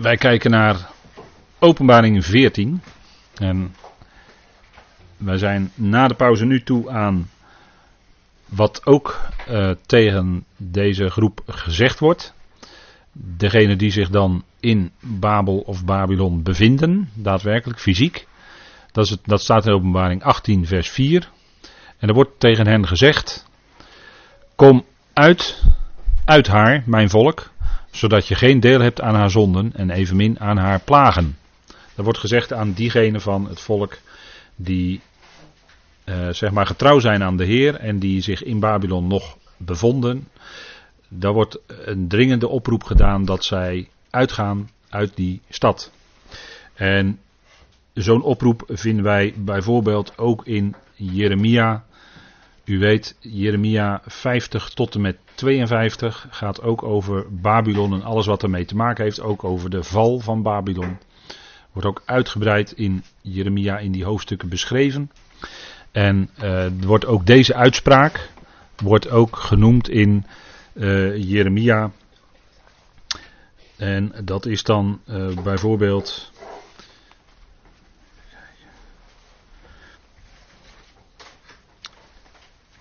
Wij kijken naar Openbaring 14. En wij zijn na de pauze nu toe aan wat ook uh, tegen deze groep gezegd wordt. Degene die zich dan in Babel of Babylon bevinden, daadwerkelijk fysiek. Dat, is dat staat in Openbaring 18, vers 4. En er wordt tegen hen gezegd: Kom uit, uit haar, mijn volk, zodat je geen deel hebt aan haar zonden en evenmin aan haar plagen. Dat wordt gezegd aan diegenen van het volk die uh, zeg maar getrouw zijn aan de Heer en die zich in Babylon nog bevonden. Daar wordt een dringende oproep gedaan dat zij uitgaan uit die stad. En zo'n oproep vinden wij bijvoorbeeld ook in Jeremia. U weet, Jeremia 50 tot en met 52 gaat ook over Babylon en alles wat ermee te maken heeft. Ook over de val van Babylon. Wordt ook uitgebreid in Jeremia in die hoofdstukken beschreven. En uh, wordt ook deze uitspraak wordt ook genoemd in uh, Jeremia. En dat is dan uh, bijvoorbeeld.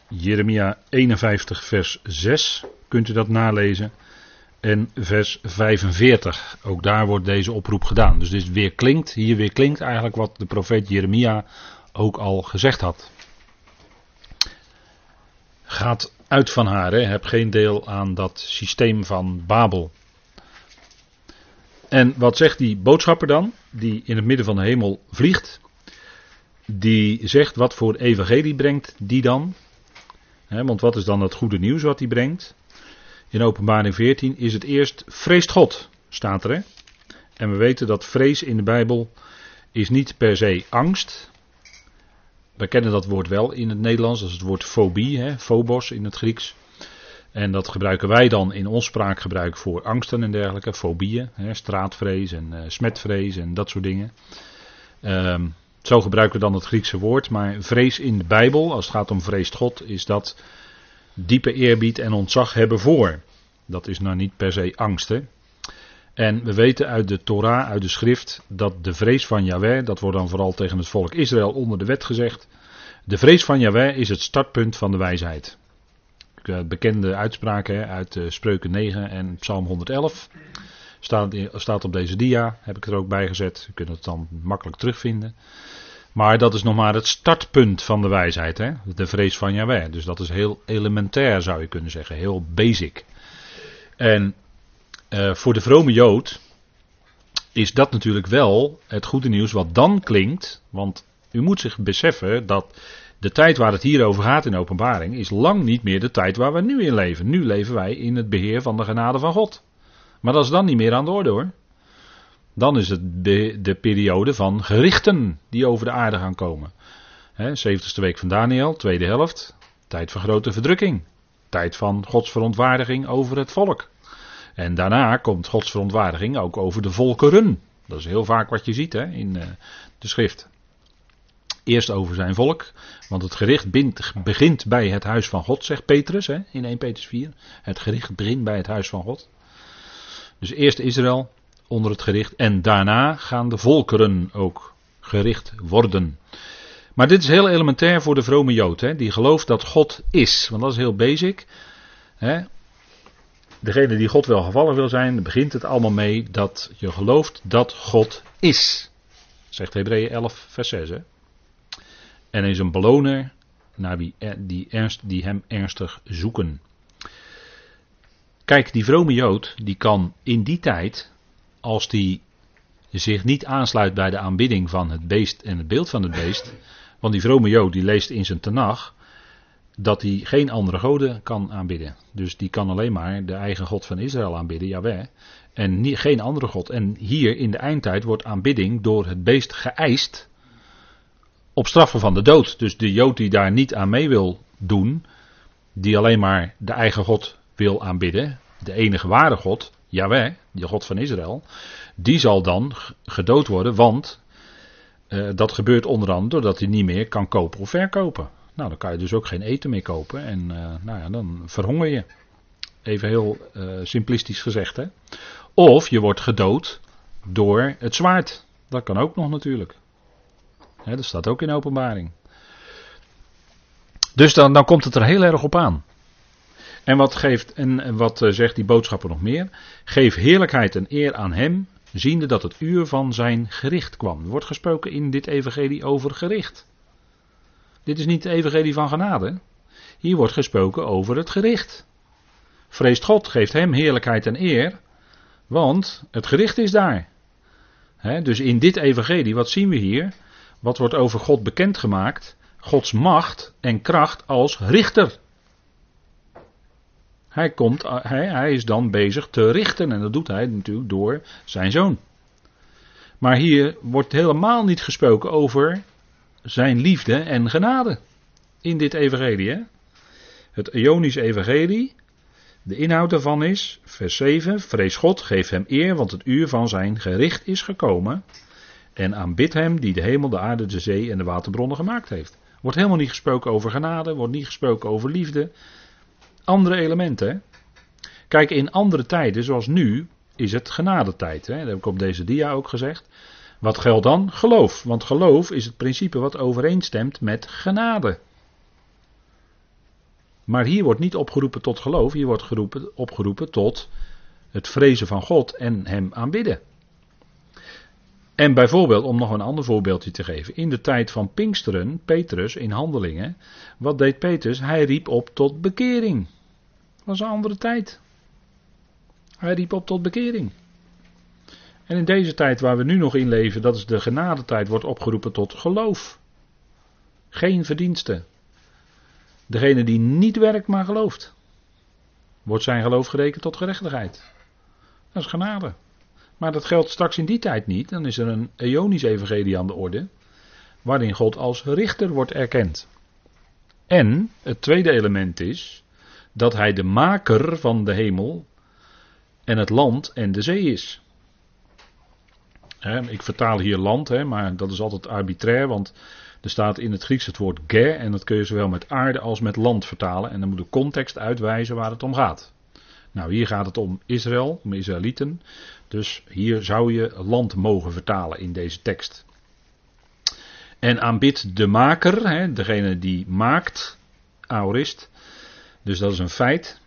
Jeremia 51, vers 6. Kunt u dat nalezen? En vers 45. Ook daar wordt deze oproep gedaan. Dus dit weer klinkt, hier weer klinkt eigenlijk wat de profeet Jeremia ook al gezegd had. Gaat uit van haar, hè? heb geen deel aan dat systeem van Babel. En wat zegt die boodschapper dan, die in het midden van de hemel vliegt? Die zegt wat voor evangelie brengt die dan? Want wat is dan het goede nieuws wat hij brengt? In openbaring 14 is het eerst vreest God, staat er. En we weten dat vrees in de Bijbel is niet per se angst. We kennen dat woord wel in het Nederlands, dat is het woord fobie, hè, phobos in het Grieks. En dat gebruiken wij dan in ons spraakgebruik voor angsten en dergelijke, fobieën, straatvrees en uh, smetvrees en dat soort dingen. Um, zo gebruiken we dan het Griekse woord, maar vrees in de Bijbel, als het gaat om vreest God, is dat diepe eerbied en ontzag hebben voor. Dat is nou niet per se angst. Hè? En we weten uit de Torah, uit de schrift, dat de vrees van Yahweh, dat wordt dan vooral tegen het volk Israël onder de wet gezegd, de vrees van Yahweh is het startpunt van de wijsheid. Bekende uitspraken uit uh, Spreuken 9 en Psalm 111. Staat, staat op deze dia, heb ik er ook bij gezet. U kunt het dan makkelijk terugvinden. Maar dat is nog maar het startpunt van de wijsheid, hè? de vrees van Yahweh. Dus dat is heel elementair, zou je kunnen zeggen, heel basic. En uh, voor de vrome Jood is dat natuurlijk wel het goede nieuws wat dan klinkt. Want u moet zich beseffen dat de tijd waar het hier over gaat in openbaring is lang niet meer de tijd waar we nu in leven. Nu leven wij in het beheer van de genade van God. Maar dat is dan niet meer aan de orde hoor. Dan is het de, de periode van gerichten die over de aarde gaan komen. He, 70ste week van Daniel, tweede helft. Tijd van grote verdrukking. Tijd van Gods verontwaardiging over het volk. En daarna komt Gods verontwaardiging ook over de volkeren. Dat is heel vaak wat je ziet in uh, de schrift. Eerst over zijn volk, want het gericht begint bij het huis van God, zegt Petrus in 1 Petrus 4. Het gericht begint bij het huis van God. Dus eerst Israël onder het gericht en daarna gaan de volkeren ook gericht worden. Maar dit is heel elementair voor de vrome Jood, hè, die gelooft dat God is. Want dat is heel basic. Hè. Degene die God wel gevallen wil zijn, begint het allemaal mee dat je gelooft dat God is. Zegt Hebreeën 11, vers 6. Hè. En is een beloner naar wie die, ernst, die hem ernstig zoeken. Kijk, die vrome Jood, die kan in die tijd, als die zich niet aansluit bij de aanbidding van het beest en het beeld van het beest, want die vrome Jood die leest in zijn tenag dat hij geen andere goden kan aanbidden. Dus die kan alleen maar de eigen God van Israël aanbidden, Jaweh. En geen andere God. En hier in de eindtijd wordt aanbidding door het beest geëist op straffen van de dood. Dus de Jood die daar niet aan mee wil doen, die alleen maar de eigen God wil aanbidden, de enige ware God, Jaweh, de God van Israël, die zal dan gedood worden, want uh, dat gebeurt onder andere doordat hij niet meer kan kopen of verkopen. Nou, dan kan je dus ook geen eten meer kopen en uh, nou ja, dan verhonger je. Even heel uh, simplistisch gezegd. Hè? Of je wordt gedood door het zwaard. Dat kan ook nog natuurlijk. dat staat ook in openbaring. Dus dan, dan komt het er heel erg op aan. En wat, geeft, en wat eh, zegt die boodschapper nog meer? Geef heerlijkheid en eer aan hem, ziende dat het uur van zijn gericht kwam. Er wordt gesproken in dit evangelie over gericht. Dit is niet de evangelie van genade. Hier wordt gesproken over het gericht. Vreest God, geeft hem heerlijkheid en eer, want het gericht is daar. dus in dit evangelie, wat zien we hier? Wat wordt over God bekendgemaakt? Gods macht en kracht als richter. Hij, komt, hij, hij is dan bezig te richten en dat doet hij natuurlijk door zijn zoon. Maar hier wordt helemaal niet gesproken over zijn liefde en genade in dit evangelie. Hè? Het Ionische evangelie, de inhoud daarvan is, vers 7, vrees God, geef hem eer, want het uur van zijn gericht is gekomen. En aanbid hem die de hemel, de aarde, de zee en de waterbronnen gemaakt heeft. Wordt helemaal niet gesproken over genade, wordt niet gesproken over liefde. Andere elementen. Kijk, in andere tijden, zoals nu, is het genadetijd. Hè? Dat heb ik op deze dia ook gezegd. Wat geldt dan? Geloof. Want geloof is het principe wat overeenstemt met genade. Maar hier wordt niet opgeroepen tot geloof, hier wordt geroepen, opgeroepen tot het vrezen van God en Hem aanbidden. En bijvoorbeeld, om nog een ander voorbeeldje te geven, in de tijd van Pinksteren, Petrus in handelingen, wat deed Petrus? Hij riep op tot bekering. Was een andere tijd. Hij riep op tot bekering. En in deze tijd waar we nu nog in leven, dat is de genadetijd, wordt opgeroepen tot geloof. Geen verdiensten. Degene die niet werkt maar gelooft, wordt zijn geloof gerekend tot gerechtigheid. Dat is genade. Maar dat geldt straks in die tijd niet. Dan is er een eonisch evangelie aan de orde, waarin God als richter wordt erkend. En het tweede element is dat hij de maker van de hemel en het land en de zee is ik vertaal hier land, maar dat is altijd arbitrair, want er staat in het Grieks het woord ge en dat kun je zowel met aarde als met land vertalen. En dan moet de context uitwijzen waar het om gaat. Nou, hier gaat het om Israël, om Israëlieten. Dus hier zou je land mogen vertalen in deze tekst. En aanbid de maker, degene die maakt, aorist. Dus dat is een feit.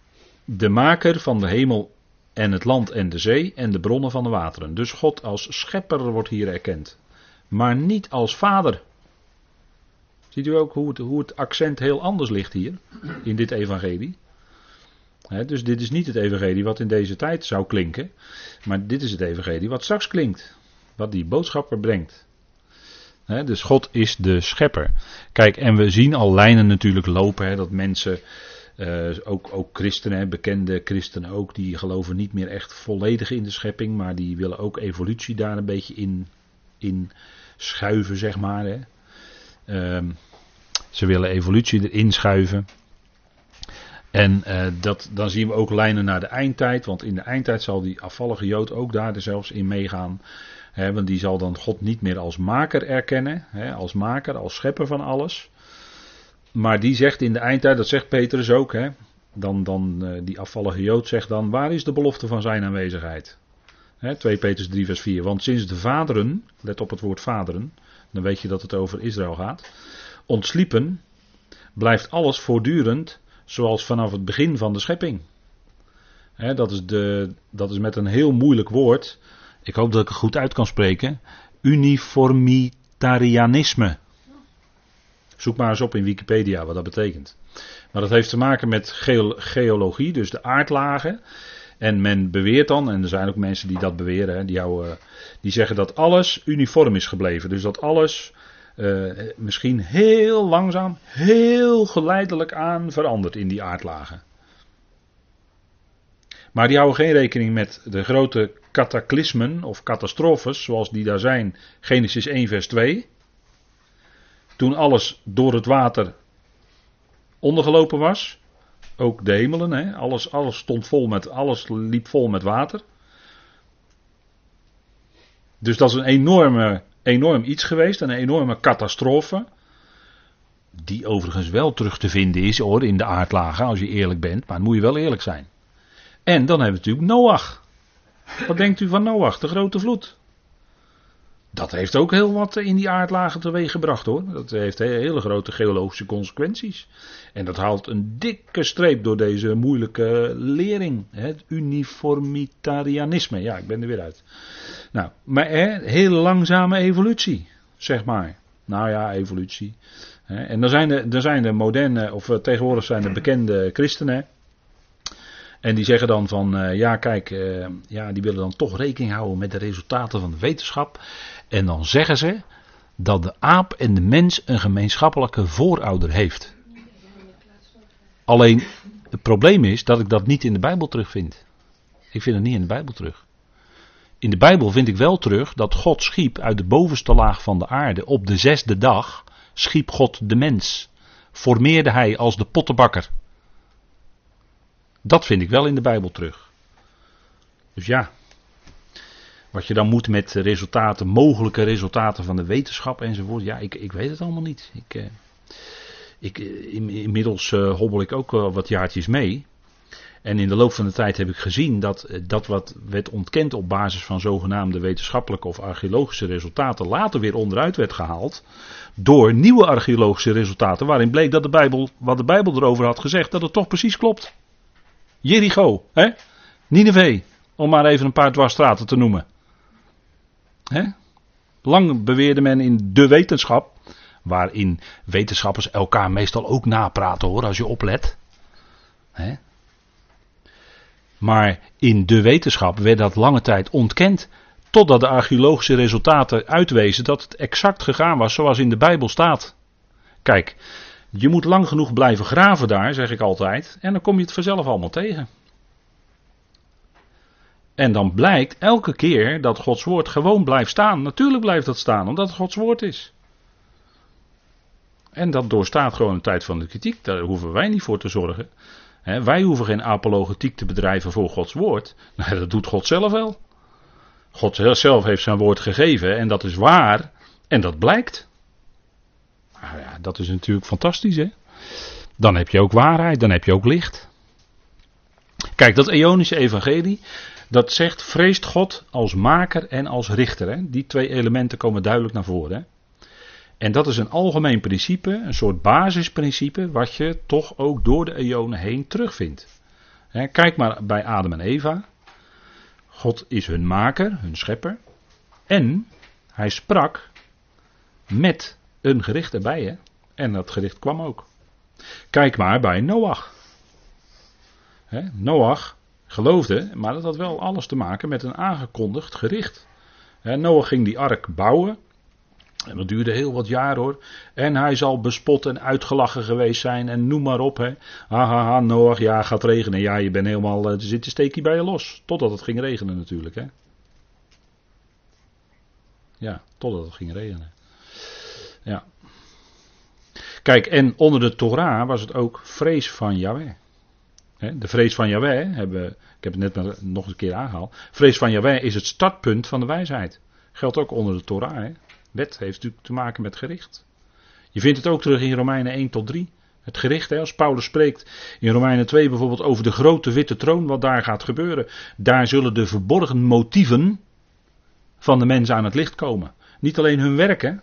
De maker van de hemel en het land en de zee en de bronnen van de wateren. Dus God als schepper wordt hier erkend, maar niet als vader. Ziet u ook hoe het, hoe het accent heel anders ligt hier in dit evangelie? dus dit is niet het evangelie wat in deze tijd zou klinken, maar dit is het evangelie wat straks klinkt, wat die boodschapper brengt. dus God is de schepper. Kijk, en we zien al lijnen natuurlijk lopen, dat mensen uh, ook, ook christenen, bekende christenen ook, die geloven niet meer echt volledig in de schepping, maar die willen ook evolutie daar een beetje in, in schuiven, zeg maar. Hè. Uh, ze willen evolutie erin schuiven. En uh, dat, dan zien we ook lijnen naar de eindtijd, want in de eindtijd zal die afvallige Jood ook daar zelfs in meegaan. Hè, want die zal dan God niet meer als maker erkennen, hè, als maker, als schepper van alles. Maar die zegt in de eindtijd, dat zegt Petrus ook, hè, dan, dan uh, die afvallige Jood zegt dan, waar is de belofte van zijn aanwezigheid? Hè, 2 Petrus 3 vers 4, want sinds de vaderen, let op het woord vaderen, dan weet je dat het over Israël gaat, ontsliepen, blijft alles voortdurend zoals vanaf het begin van de schepping. Hè, dat, is de, dat is met een heel moeilijk woord, ik hoop dat ik het goed uit kan spreken, uniformitarianisme. Zoek maar eens op in Wikipedia wat dat betekent. Maar dat heeft te maken met geologie, dus de aardlagen. En men beweert dan, en er zijn ook mensen die dat beweren, die, jou, die zeggen dat alles uniform is gebleven. Dus dat alles uh, misschien heel langzaam, heel geleidelijk aan verandert in die aardlagen. Maar die houden geen rekening met de grote cataclysmen of catastrofes, zoals die daar zijn, Genesis 1 vers 2. Toen alles door het water ondergelopen was. Ook de hemelen, hè? Alles, alles stond vol met, alles liep vol met water. Dus dat is een enorme, enorm iets geweest, een enorme catastrofe. Die overigens wel terug te vinden is hoor, in de aardlagen, als je eerlijk bent. Maar moet je wel eerlijk zijn. En dan hebben we natuurlijk Noach. Wat denkt u van Noach, de grote vloed? Dat heeft ook heel wat in die aardlagen teweeg gebracht hoor. Dat heeft hele grote geologische consequenties. En dat haalt een dikke streep door deze moeilijke lering. Het uniformitarianisme. Ja, ik ben er weer uit. Nou, maar hè, heel langzame evolutie, zeg maar. Nou ja, evolutie. En dan zijn er, dan zijn er moderne, of eh, tegenwoordig zijn er bekende christenen. En die zeggen dan van, uh, ja kijk, uh, ja, die willen dan toch rekening houden met de resultaten van de wetenschap. En dan zeggen ze dat de aap en de mens een gemeenschappelijke voorouder heeft. Alleen het probleem is dat ik dat niet in de Bijbel terugvind. Ik vind het niet in de Bijbel terug. In de Bijbel vind ik wel terug dat God schiep uit de bovenste laag van de aarde op de zesde dag schiep God de mens. Formeerde hij als de pottenbakker. Dat vind ik wel in de Bijbel terug. Dus ja, wat je dan moet met resultaten, mogelijke resultaten van de wetenschap enzovoort. Ja, ik, ik weet het allemaal niet. Ik, eh, ik, eh, inmiddels uh, hobbel ik ook wat jaartjes mee. En in de loop van de tijd heb ik gezien dat dat wat werd ontkend op basis van zogenaamde wetenschappelijke of archeologische resultaten later weer onderuit werd gehaald door nieuwe archeologische resultaten waarin bleek dat de Bijbel, wat de Bijbel erover had gezegd, dat het toch precies klopt. Jericho, hè? Nineveh, om maar even een paar dwarsstraten te noemen. Hè? Lang beweerde men in de wetenschap, waarin wetenschappers elkaar meestal ook napraten hoor, als je oplet. Hè? Maar in de wetenschap werd dat lange tijd ontkend. Totdat de archeologische resultaten uitwezen dat het exact gegaan was zoals in de Bijbel staat. Kijk, je moet lang genoeg blijven graven daar, zeg ik altijd, en dan kom je het vanzelf allemaal tegen. En dan blijkt elke keer dat Gods woord gewoon blijft staan. Natuurlijk blijft dat staan, omdat het Gods woord is. En dat doorstaat gewoon een tijd van de kritiek. Daar hoeven wij niet voor te zorgen. wij hoeven geen apologetiek te bedrijven voor Gods woord. Nee, dat doet God zelf wel. God zelf heeft zijn woord gegeven en dat is waar en dat blijkt. Nou ja, dat is natuurlijk fantastisch hè. Dan heb je ook waarheid, dan heb je ook licht. Kijk, dat eonische evangelie, dat zegt vreest God als maker en als richter. Hè? Die twee elementen komen duidelijk naar voren. Hè? En dat is een algemeen principe, een soort basisprincipe, wat je toch ook door de eonen heen terugvindt. Hè, kijk maar bij Adam en Eva. God is hun maker, hun schepper. En hij sprak met een gericht erbij. Hè? En dat gericht kwam ook. Kijk maar bij Noach. Hè? Noach geloofde, maar dat had wel alles te maken met een aangekondigd gericht. Hè, Noach ging die ark bouwen. En dat duurde heel wat jaren hoor. En hij zal bespot en uitgelachen geweest zijn. En noem maar op. Hè. ha, Noach, ja, gaat regenen. Ja, je bent helemaal. Er zit een steekje bij je los. Totdat het ging regenen natuurlijk. Hè. Ja, totdat het ging regenen. Ja. Kijk, en onder de Torah was het ook vrees van Yahweh. De vrees van Yahweh, hebben, ik heb het net nog een keer aangehaald. Vrees van Yahweh is het startpunt van de wijsheid. Geldt ook onder de Torah. Hè. Wet heeft natuurlijk te maken met gericht. Je vindt het ook terug in Romeinen 1 tot 3. Het gericht, hè, als Paulus spreekt in Romeinen 2 bijvoorbeeld over de grote witte troon, wat daar gaat gebeuren. Daar zullen de verborgen motieven van de mensen aan het licht komen. Niet alleen hun werken,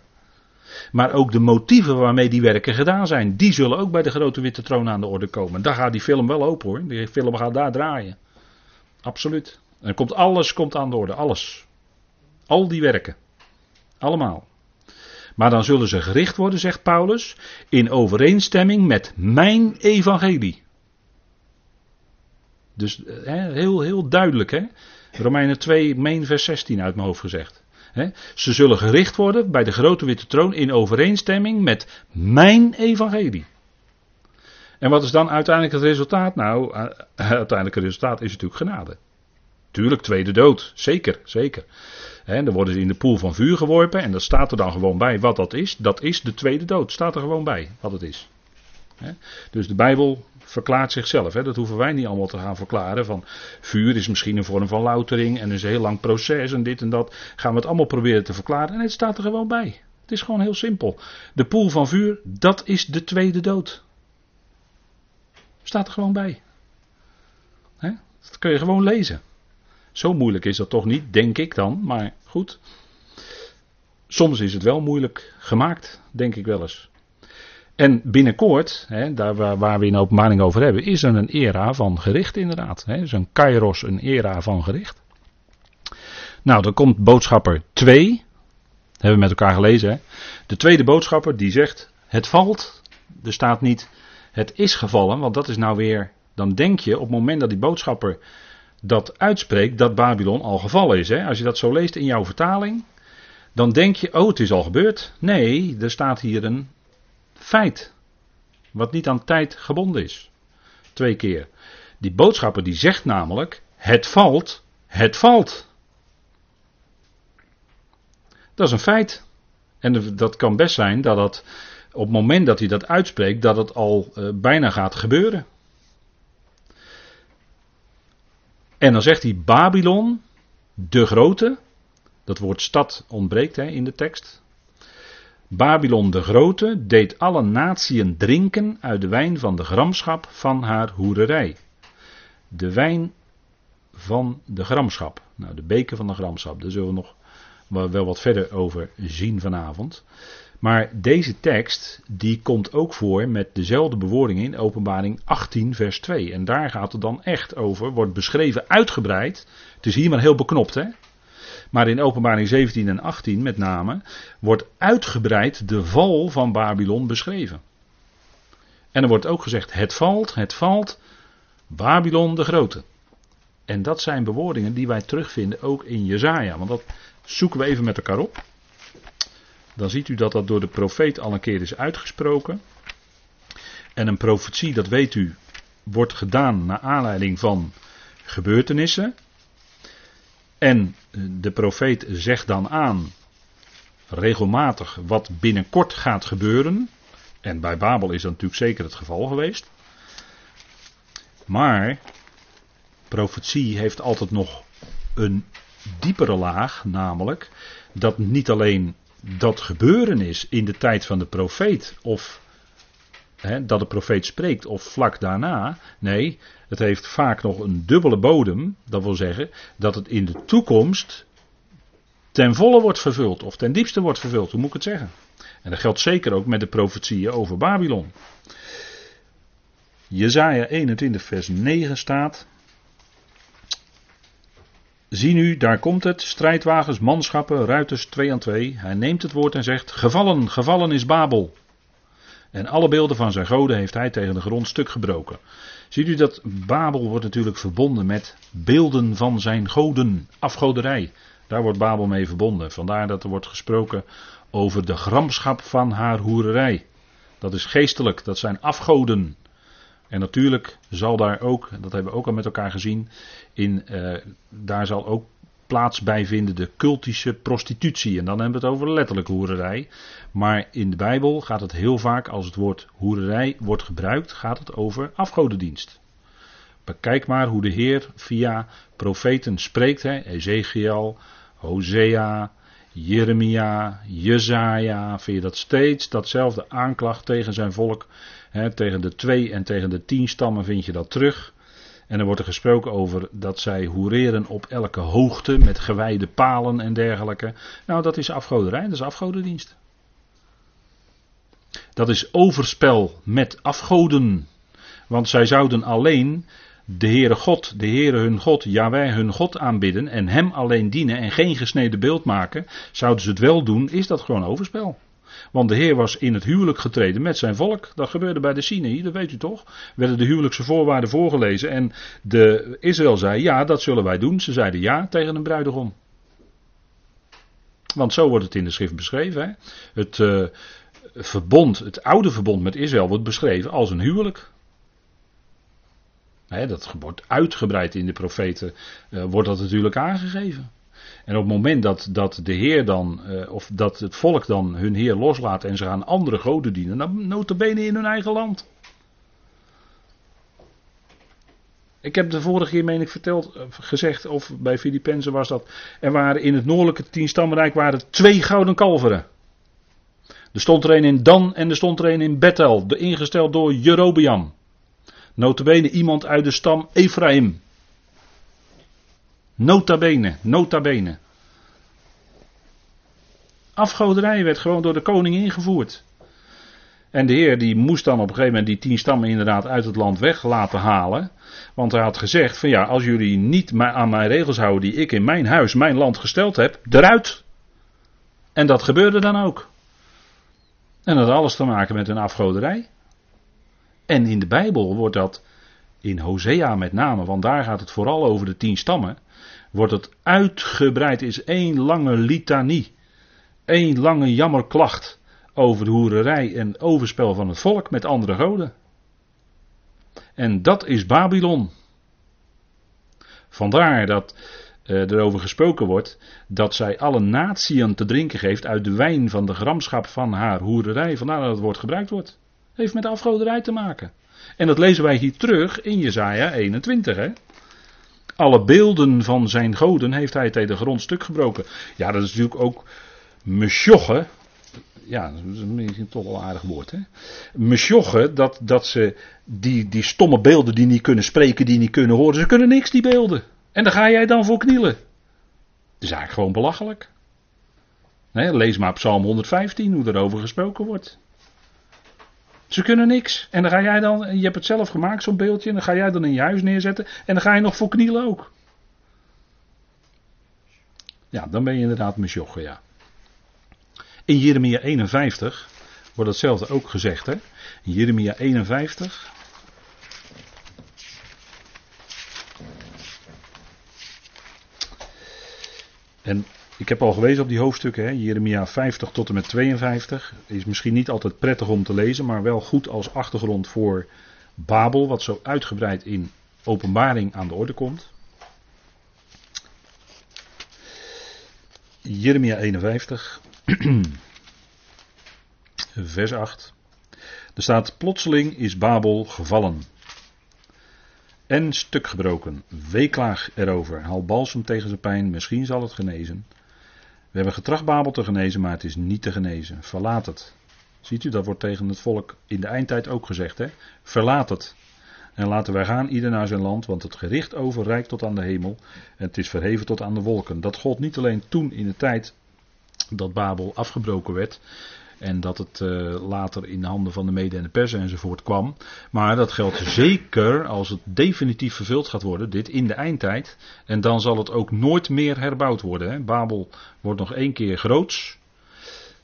maar ook de motieven waarmee die werken gedaan zijn. Die zullen ook bij de grote witte troon aan de orde komen. Daar gaat die film wel open hoor. Die film gaat daar draaien. Absoluut. En komt alles komt aan de orde. Alles. Al die werken. Allemaal. Maar dan zullen ze gericht worden, zegt Paulus, in overeenstemming met mijn evangelie. Dus hè, heel, heel duidelijk, hè? Romeinen 2, meen vers 16 uit mijn hoofd gezegd. Ze zullen gericht worden bij de grote witte troon in overeenstemming met mijn evangelie. En wat is dan uiteindelijk het resultaat? Nou, uiteindelijk het resultaat is natuurlijk genade. Tuurlijk, tweede dood. Zeker, zeker. Dan worden ze in de poel van vuur geworpen en dat staat er dan gewoon bij wat dat is. Dat is de tweede dood. Staat er gewoon bij wat het is. dus de Bijbel verklaart zichzelf. Dat hoeven wij niet allemaal te gaan verklaren. Van vuur is misschien een vorm van loutering en is een heel lang proces en dit en dat. Gaan we het allemaal proberen te verklaren en het staat er gewoon bij. Het is gewoon heel simpel. De poel van vuur, dat is de tweede dood. Staat er gewoon bij. Dat kun je gewoon lezen. Zo moeilijk is dat toch niet, denk ik dan, maar goed. soms is het wel moeilijk gemaakt, denk ik wel eens. En binnenkort, hè, daar waar, we in openbaring over hebben, is er een era van gericht inderdaad. Hè, dus een kairos, een era van gericht. Nou, dan komt boodschapper 2. Hebben we met elkaar gelezen. Hè? De tweede boodschapper die zegt: Het valt. Er staat niet: Het is gevallen. Want dat is nou weer. Dan denk je op het moment dat die boodschapper dat uitspreekt. dat Babylon al gevallen is. Hè? Als je dat zo leest in jouw vertaling. Dan denk je: Oh, het is al gebeurd. Nee, er staat hier een feit. Wat niet aan tijd gebonden is. Twee keer. Die boodschapper die zegt namelijk: Het valt. Het valt. Dat is een feit. En dat kan best zijn dat het op het moment dat hij dat uitspreekt, dat het al uh, bijna gaat gebeuren. En dan zegt hij Babylon, de grote. Dat woord stad ontbreekt hè, in de tekst. Babylon de grote deed alle natieën drinken uit de wijn van de gramschap van haar hoererij. De wijn van de gramschap. Nou, de beker van de gramschap, daar zullen we nog wel wat verder over zien vanavond. Maar deze tekst die komt ook voor met dezelfde bewoording in openbaring 18 vers 2. En daar gaat het dan echt over, wordt beschreven uitgebreid. Het is hier maar heel beknopt hè. Maar in openbaring 17 en 18 met name wordt uitgebreid de val van Babylon beschreven. En er wordt ook gezegd het valt, het valt, Babylon de grote. En dat zijn bewoordingen die wij terugvinden ook in Jezaja. Want dat zoeken we even met elkaar op. Dan ziet u dat dat door de profeet al een keer is uitgesproken. En een profetie, dat weet u, wordt gedaan naar aanleiding van gebeurtenissen. En de profeet zegt dan aan regelmatig wat binnenkort gaat gebeuren. En bij Babel is dat natuurlijk zeker het geval geweest. Maar profetie heeft altijd nog een diepere laag, namelijk dat niet alleen dat gebeuren is in de tijd van de profeet of hè, dat de profeet spreekt of vlak daarna. Nee, het heeft vaak nog een dubbele bodem. Dat wil zeggen dat het in de toekomst ten volle wordt vervuld of ten diepste wordt vervuld, hoe moet ik het zeggen? En dat geldt zeker ook met de profetieën over Babylon. Jezaja 21 vers 9 staat Zie nu, daar komt het, strijdwagens, manschappen, ruiters, twee aan twee. Hij neemt het woord en zegt, gevallen, gevallen is Babel. En alle beelden van zijn goden heeft hij tegen de grond stuk gebroken. Ziet u dat Babel wordt natuurlijk verbonden met beelden van zijn goden, afgoderij. Daar wordt Babel mee verbonden. Vandaar dat er wordt gesproken over de gramschap van haar hoererij. Dat is geestelijk, dat zijn afgoden. En natuurlijk zal daar ook, dat hebben we ook al met elkaar gezien, in, uh, daar zal ook plaats bij vinden de cultische prostitutie. En dan hebben we het over letterlijk hoererij. Maar in de Bijbel gaat het heel vaak, als het woord hoererij wordt gebruikt, gaat het over afgodendienst. Bekijk maar hoe de Heer via profeten spreekt. Hè? Ezekiel, Hosea, Jeremia, Jezaja. Vind je dat steeds datzelfde aanklacht tegen zijn volk tegen de twee en tegen de tien stammen vind je dat terug. En er wordt er gesproken over dat zij hoereren op elke hoogte met gewijde palen en dergelijke. Nou, dat is afgoderij, dat is afgodendienst. Dat is overspel met afgoden. Want zij zouden alleen de Heere God, de Heere hun God, Jawij hun God aanbidden en hem alleen dienen en geen gesneden beeld maken. Zouden ze het wel doen, is dat gewoon overspel. Want de Heer was in het huwelijk getreden met zijn volk. Dat gebeurde bij de Sinai, dat weet u toch? Werden de huwelijkse voorwaarden voorgelezen. En de Israël zei: Ja, dat zullen wij doen. Ze zeiden ja tegen een bruidegom. Want zo wordt het in de schrift beschreven. Hè? Het uh, verbond, het oude verbond met Israël wordt beschreven als een huwelijk. Hè, dat wordt uitgebreid in de profeten, uh, wordt dat natuurlijk aangegeven. En op het moment dat, dat de Heer dan, uh, of dat het volk dan hun Heer loslaat en ze gaan andere goden dienen, dan notabene in hun eigen land. Ik heb de vorige keer, meen ik, verteld, eh, gezegd, of bij Filippenzen was dat, er waren in het noordelijke tienstammenrijk waren twee gouden kalveren. Er stond er een in Dan en er stond er een in Bethel, ingesteld door Jerobeam. Notabene iemand uit de stam Ephraim. Nota bene, nota bene. Afgoderij werd gewoon door de koning ingevoerd. En de Heer die moest dan op een gegeven moment die tien stammen inderdaad uit het land weg laten halen. Want hij had gezegd van ja, als jullie niet aan mijn regels houden die ik in mijn huis, mijn land gesteld heb, eruit. En dat gebeurde dan ook. En dat had alles te maken met een afgoderij. En in de Bijbel wordt dat, in Hosea met name, want daar gaat het vooral over de tien stammen, wordt het uitgebreid, is één lange litanie. één lange jammerklacht over de hoererij en overspel van het volk met andere goden. En dat is Babylon. Vandaar dat uh, erover gesproken wordt dat zij alle natieën te drinken geeft uit de wijn van de gramschap van haar hoererij. Vandaar dat het woord gebruikt wordt. Heeft met afgoderij te maken. En dat lezen wij hier terug in Jesaja 21. Hè? Alle beelden van zijn goden heeft hij tegen de grond stuk gebroken. Ja, dat is natuurlijk ook mesjochen. Ja, dat is misschien toch wel aardig woord. Hè? Dat, dat ze die, die stomme beelden die niet kunnen spreken, die niet kunnen horen. Ze kunnen niks, die beelden. En daar ga jij dan voor knielen. Dat is eigenlijk gewoon belachelijk. Lees maar Psalm 115 hoe erover gesproken wordt. Ze kunnen niks. En dan ga jij dan, je hebt het zelf gemaakt, zo'n beeldje, en dan ga jij dan in je huis neerzetten. En dan ga je nog voor knielen ook. Ja, dan ben je inderdaad mesjochen, ja. In Jeremia 51 wordt hetzelfde ook gezegd, hè. In Jeremia 51. En ik heb al gewezen op die hoofdstukken, hè, Jeremia 50 tot en met 52. Is misschien niet altijd prettig om te lezen, maar wel goed als achtergrond voor Babel, wat zo uitgebreid in openbaring aan de orde komt. Jeremia 51, vers 8. Er staat: Plotseling is Babel gevallen. En stuk gebroken. Weeklaag erover. Haal balsem tegen zijn pijn. Misschien zal het genezen. We hebben getracht Babel te genezen, maar het is niet te genezen. Verlaat het. Ziet u, dat wordt tegen het volk in de eindtijd ook gezegd. Hè? Verlaat het. En laten wij gaan, ieder naar zijn land, want het gericht overrijkt tot aan de hemel. En het is verheven tot aan de wolken. Dat gold niet alleen toen in de tijd dat Babel afgebroken werd. En dat het uh, later in de handen van de mede en de persen enzovoort kwam. Maar dat geldt zeker als het definitief vervuld gaat worden, dit in de eindtijd. En dan zal het ook nooit meer herbouwd worden. Hè. Babel wordt nog één keer groots.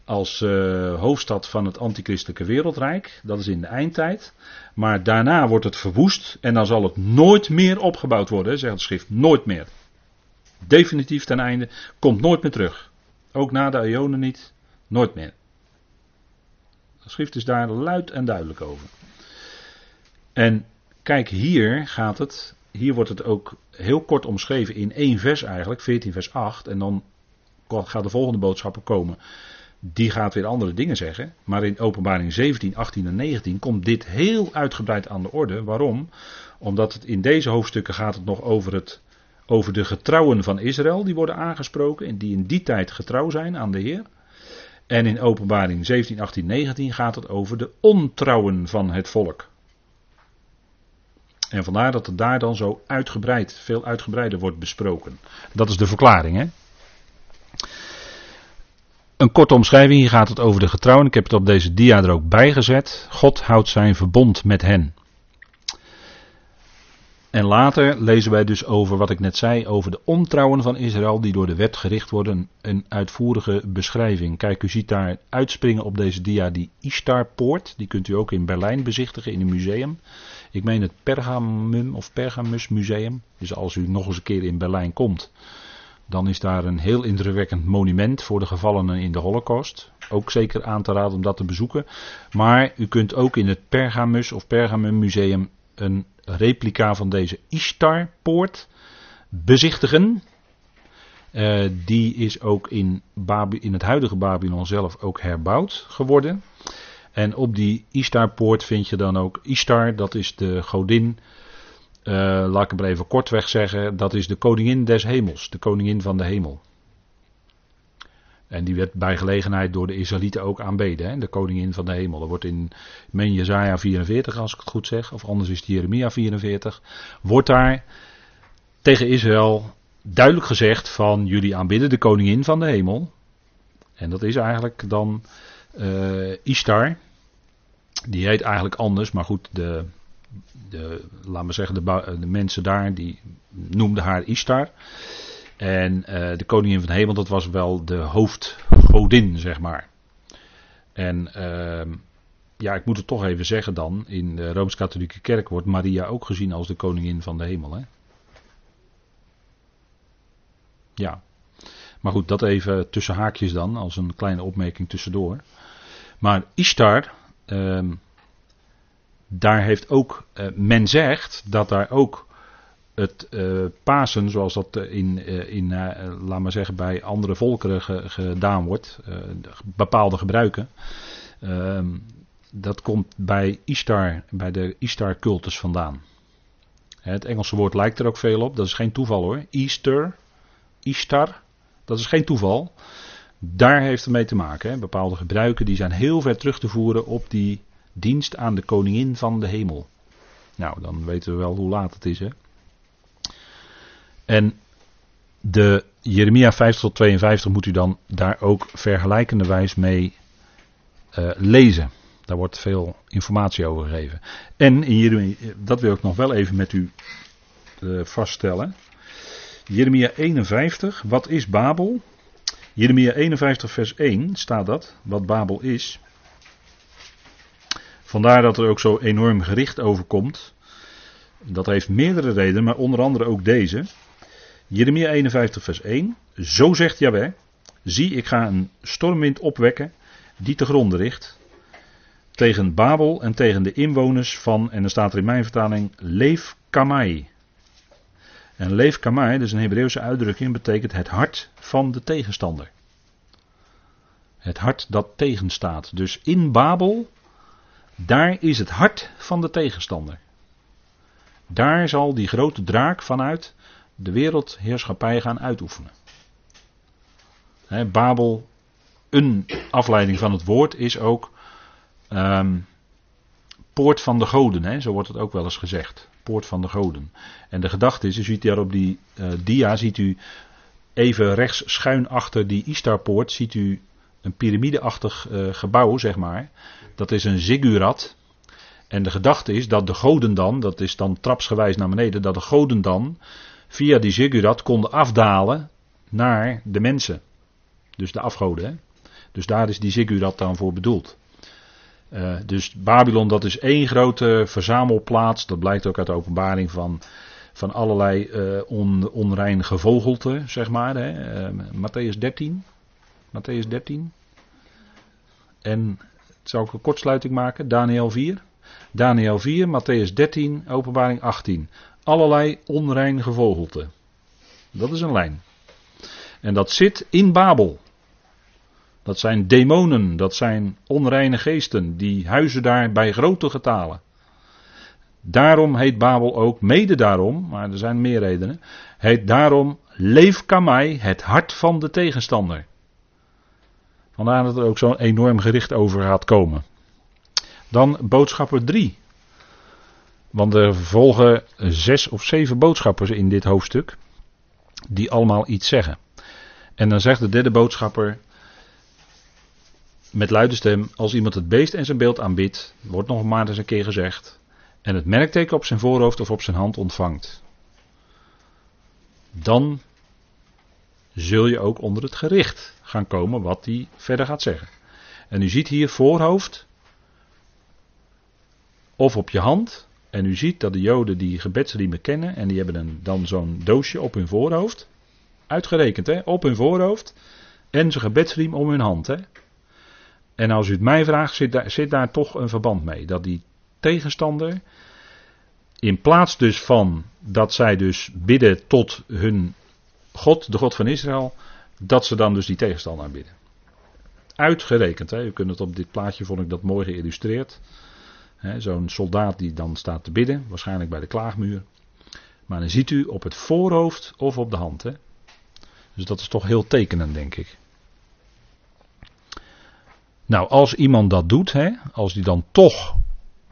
Als uh, hoofdstad van het antichristelijke wereldrijk. Dat is in de eindtijd. Maar daarna wordt het verwoest. En dan zal het nooit meer opgebouwd worden, zegt het schrift. Nooit meer. Definitief ten einde. Komt nooit meer terug. Ook na de Ionen niet. Nooit meer. De schrift is daar luid en duidelijk over. En kijk, hier gaat het, hier wordt het ook heel kort omschreven in één vers eigenlijk, 14 vers 8. En dan gaat de volgende boodschapper komen. Die gaat weer andere dingen zeggen. Maar in openbaring 17, 18 en 19 komt dit heel uitgebreid aan de orde. Waarom? Omdat het in deze hoofdstukken gaat het nog over, het, over de getrouwen van Israël. Die worden aangesproken. En die in die tijd getrouw zijn aan de Heer. En in Openbaring 17, 18, 19 gaat het over de ontrouwen van het volk. En vandaar dat het daar dan zo uitgebreid, veel uitgebreider wordt besproken. Dat is de verklaring, hè? Een korte omschrijving, hier gaat het over de getrouwen. Ik heb het op deze dia er ook bij gezet. God houdt zijn verbond met hen. En later lezen wij dus over wat ik net zei, over de ontrouwen van Israël die door de wet gericht worden. Een uitvoerige beschrijving. Kijk, u ziet daar uitspringen op deze dia die Ishtarpoort. Die kunt u ook in Berlijn bezichtigen in een museum. Ik meen het Pergamum of Pergamus Museum. Dus als u nog eens een keer in Berlijn komt, dan is daar een heel indrukwekkend monument voor de gevallenen in de Holocaust. Ook zeker aan te raden om dat te bezoeken. Maar u kunt ook in het Pergamus of Pergamum Museum een replica van deze Ishtar-poort bezichtigen. Uh, die is ook in, in het huidige Babylon zelf ook herbouwd geworden. En op die Ishtar-poort vind je dan ook Ishtar, dat is de godin. Uh, laat ik hem even kortweg zeggen, dat is de koningin des hemels, de koningin van de hemel. En die werd bij gelegenheid door de Israëlieten ook aanbeden. Hè? De koningin van de hemel. Dat wordt in men Jezaja 44, als ik het goed zeg. Of anders is het Jeremia 44. Wordt daar tegen Israël duidelijk gezegd van jullie aanbidden de koningin van de hemel. En dat is eigenlijk dan uh, Ishtar. Die heet eigenlijk anders, maar goed, de, de, laten we zeggen, de, de mensen daar, die noemden haar Ishtar. En uh, de koningin van de hemel, dat was wel de hoofdgodin, zeg maar. En uh, ja, ik moet het toch even zeggen dan. In de Rooms-Katholieke Kerk wordt Maria ook gezien als de koningin van de hemel. Hè? Ja. Maar goed, dat even tussen haakjes dan, als een kleine opmerking tussendoor. Maar Ishtar, uh, daar heeft ook, uh, men zegt dat daar ook het uh, Pasen, zoals dat in, uh, in laat maar zeggen, bij andere volkeren ge, gedaan wordt, bepaalde gebruiken, ehm, dat komt bij Ishtar, bij de Ishtar-cultus vandaan. Het Engelse woord lijkt er ook veel op, dat is geen toeval hoor. Easter, Ishtar, dat is geen toeval. Daar heeft het mee te maken. Bepaalde gebruiken die zijn heel ver terug te voeren op die dienst aan de koningin van de hemel. Nou, dan weten we wel hoe laat het is. Hè. En de Jeremia 50 tot 52 moet u dan daar ook vergelijkende wijs mee uh, lezen. Daar wordt veel informatie over gegeven. En in Jeremia, dat wil ik nog wel even met u uh, vaststellen. Jeremia 51, wat is Babel? Jeremia 51 vers 1 staat dat, wat Babel is. Vandaar dat er ook zo enorm gericht over komt. Dat heeft meerdere redenen, maar onder andere ook deze. Jeremia 51 vers 1. Zo zegt Jaweh, zie ik ga een stormwind opwekken die te gronden richt. Tegen Babel en tegen de inwoners van, en dan staat er in mijn vertaling, Leef Kamai. En Leef Kamai, dat is een Hebreeuwse uitdrukking, betekent het hart van de tegenstander. Het hart dat tegenstaat. Dus in Babel, daar is het hart van de tegenstander. Daar zal die grote draak vanuit de wereldheerschappij gaan uitoefenen. Babel, een afleiding van het woord is ook um, poort van de goden, hè, zo wordt het ook wel eens gezegd. Poort van de goden. En de gedachte is, u ziet daar op die uh, dia, ziet u even rechts schuin achter die Istarpoort, ziet u een piramideachtig uh, gebouw, zeg maar. Dat is een ziggurat. En de gedachte is dat de goden dan, dat is dan trapsgewijs naar beneden, dat de goden dan via die ziggurat konden afdalen naar de mensen. Dus de afgoden. Hè? Dus daar is die ziggurat dan voor bedoeld. Uh, dus Babylon, dat is één grote verzamelplaats. Dat blijkt ook uit de openbaring van, van allerlei on, onrein gevogelte, zeg maar. Hè. Uh, Matthäus 13. Matthäus 13. En zou ik een kortsluiting maken? Daniel 4. Daniel 4, Matthäus 13, openbaring 18. Allerlei onrein gevogelte. Dat is een lijn. En dat zit in Babel. Dat zijn demonen, dat zijn onreine geesten, die huizen daar bij grote getalen. Daarom heet Babel ook, mede daarom, maar er zijn meer redenen, heet daarom Leef Kamai, het hart van de tegenstander. Vandaar dat er ook zo'n enorm gericht over gaat komen. Dan boodschapper 3. Want er volgen zes of zeven boodschappers in dit hoofdstuk, die allemaal iets zeggen. En dan zegt de derde boodschapper, met luide stem, als iemand het beest en zijn beeld aanbidt, wordt nog maar eens een keer gezegd, en het merkteken op zijn voorhoofd of op zijn hand ontvangt, dan zul je ook onder het gericht gaan komen wat hij verder gaat zeggen. En u ziet hier voorhoofd of op je hand. En u ziet dat de Joden die gebedsriemen kennen en die hebben dan zo'n doosje op hun voorhoofd. Uitgerekend hè, op hun voorhoofd. En zijn gebedsriem om hun hand hè. En als u het mij vraagt, zit daar, zit daar toch een verband mee. Dat die tegenstander, in plaats dus van dat zij dus bidden tot hun God, de God van Israël, dat ze dan dus die tegenstander aanbidden. Uitgerekend, hè. u kunt het op dit plaatje, vond ik dat mooi geïllustreerd. Zo'n soldaat die dan staat te bidden, waarschijnlijk bij de klaagmuur. Maar dan ziet u op het voorhoofd of op de hand. Hè. Dus dat is toch heel tekenend, denk ik. Nou, als iemand dat doet, hè, als die dan toch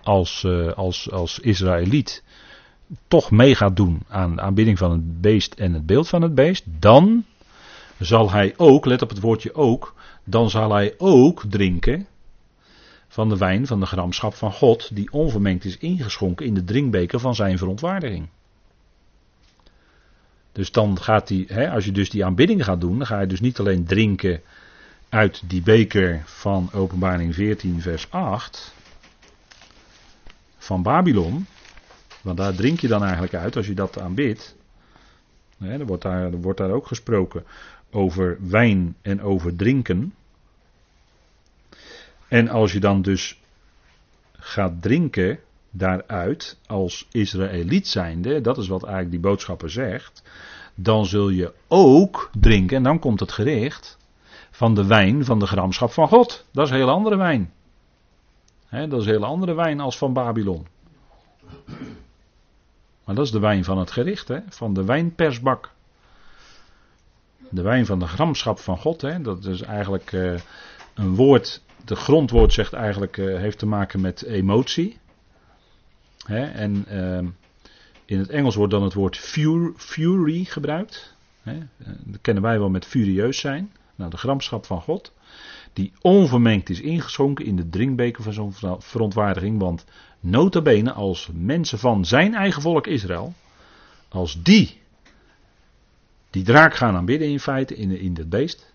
als, uh, als, als Israëliet toch mee gaat doen aan de aanbidding van het beest en het beeld van het beest, dan zal hij ook, let op het woordje ook, dan zal hij ook drinken van de wijn van de gramschap van God, die onvermengd is ingeschonken in de drinkbeker van zijn verontwaardiging. Dus dan gaat hij, als je dus die aanbidding gaat doen, dan ga je dus niet alleen drinken uit die beker van Openbaring 14, vers 8 van Babylon. Want daar drink je dan eigenlijk uit als je dat aanbidt. Er, wordt daar, er wordt daar ook gesproken over wijn en over drinken. En als je dan dus gaat drinken daaruit als Israëliet zijnde, dat is wat eigenlijk die boodschapper zegt, dan zul je ook drinken, en dan komt het gericht, van de wijn van de gramschap van God. Dat is een hele andere wijn. dat is een hele andere wijn als van Babylon. Maar dat is de wijn van het gericht, van de wijnpersbak. De wijn van de gramschap van God, dat is eigenlijk uh, een woord, de grondwoord zegt eigenlijk, uh, heeft te maken met emotie. Hè? En uh, in het Engels wordt dan het woord fury gebruikt. Hè? Dat kennen wij wel met furieus zijn. Nou, de gramschap van God. Die onvermengd is ingeschonken in de drinkbeker van zo'n verontwaardiging. Want nota bene als mensen van zijn eigen volk Israël. Als die die draak gaan aanbidden in feite in, in het beest.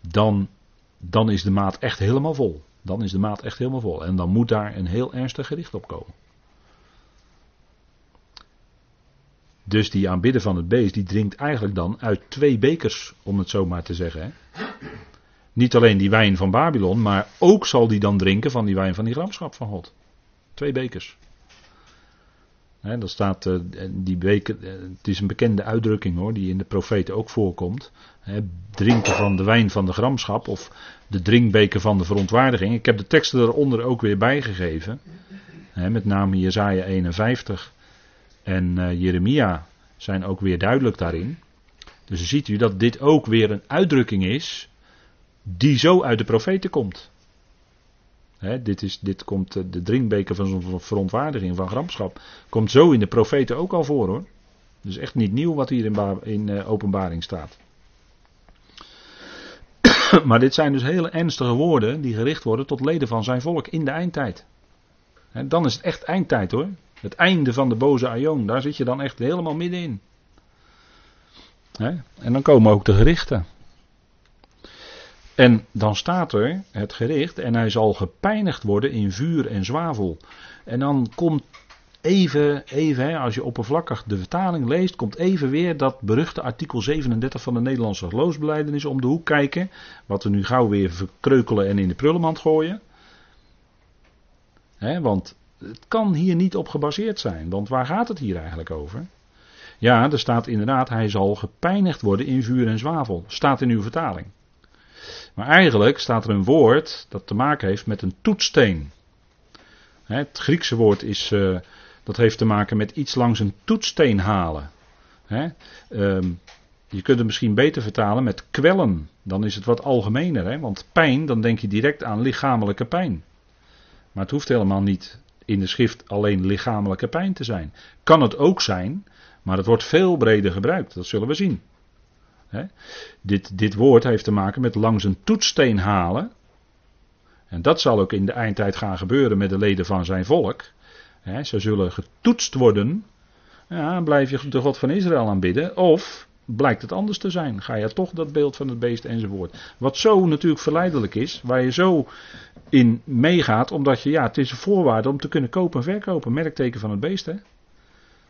Dan, dan is de maat echt helemaal vol. Dan is de maat echt helemaal vol. En dan moet daar een heel ernstig gericht op komen. Dus die aanbidder van het beest, die drinkt eigenlijk dan uit twee bekers, om het zo maar te zeggen. Hè? Niet alleen die wijn van Babylon, maar ook zal die dan drinken van die wijn van die gramschap van God. Twee bekers. Dat staat, uh, die beker, uh, het is een bekende uitdrukking hoor, die in de profeten ook voorkomt. drinken van de wijn van de gramschap of de drinkbeker van de verontwaardiging. Ik heb de teksten eronder ook weer bijgegeven. met name Jezaja 51 en uh, Jeremia zijn ook weer duidelijk daarin. Dus ziet u dat dit ook weer een uitdrukking is die zo uit de profeten komt. Dit, is, dit komt, eh, de drinkbeker van zo'n verontwaardiging, van gramschap, komt zo in de profeten ook al voor hoor. Dus echt niet nieuw wat hier in, in uh, openbaring staat. maar dit zijn dus hele ernstige woorden die gericht worden tot leden van zijn volk in de eindtijd. dan is het echt eindtijd hoor. Het einde van de boze Aion, daar zit je dan echt helemaal middenin. En dan komen ook de gerichten. En dan staat er het gericht en hij zal gepijnigd worden in vuur en zwavel. En dan komt even, even als je oppervlakkig de vertaling leest, komt even weer dat beruchte artikel 37 van de Nederlandse geloofsbeleidenis om de hoek kijken. Wat we nu gauw weer verkreukelen en in de prullenmand gooien. want het kan hier niet op gebaseerd zijn, want waar gaat het hier eigenlijk over? Ja, er staat inderdaad, hij zal gepijnigd worden in vuur en zwavel. Staat in uw vertaling. Maar eigenlijk staat er een woord dat te maken heeft met een toetssteen. Het Griekse woord is, uh, dat heeft te maken met iets langs een toetssteen halen. Ehm, je kunt het misschien beter vertalen met kwellen. Dan is het wat algemener. Want pijn, dan denk je direct aan lichamelijke pijn. Maar het hoeft helemaal niet in de schrift alleen lichamelijke pijn te zijn. Kan het ook zijn, maar het wordt veel breder gebruikt. Dat zullen we zien. Dit, dit woord heeft te maken met langs een toetssteen halen. En dat zal ook in de eindtijd gaan gebeuren met de leden van zijn volk. ze zullen getoetst worden. Ja, blijf je de God van Israël aanbidden. Of blijkt het anders te zijn. Ga je toch dat beeld van het beest enzovoort. Wat zo natuurlijk verleidelijk is. Waar je zo in meegaat. Omdat je, ja, het is een voorwaarde om te kunnen kopen en verkopen. Merkteken van het beest, hè.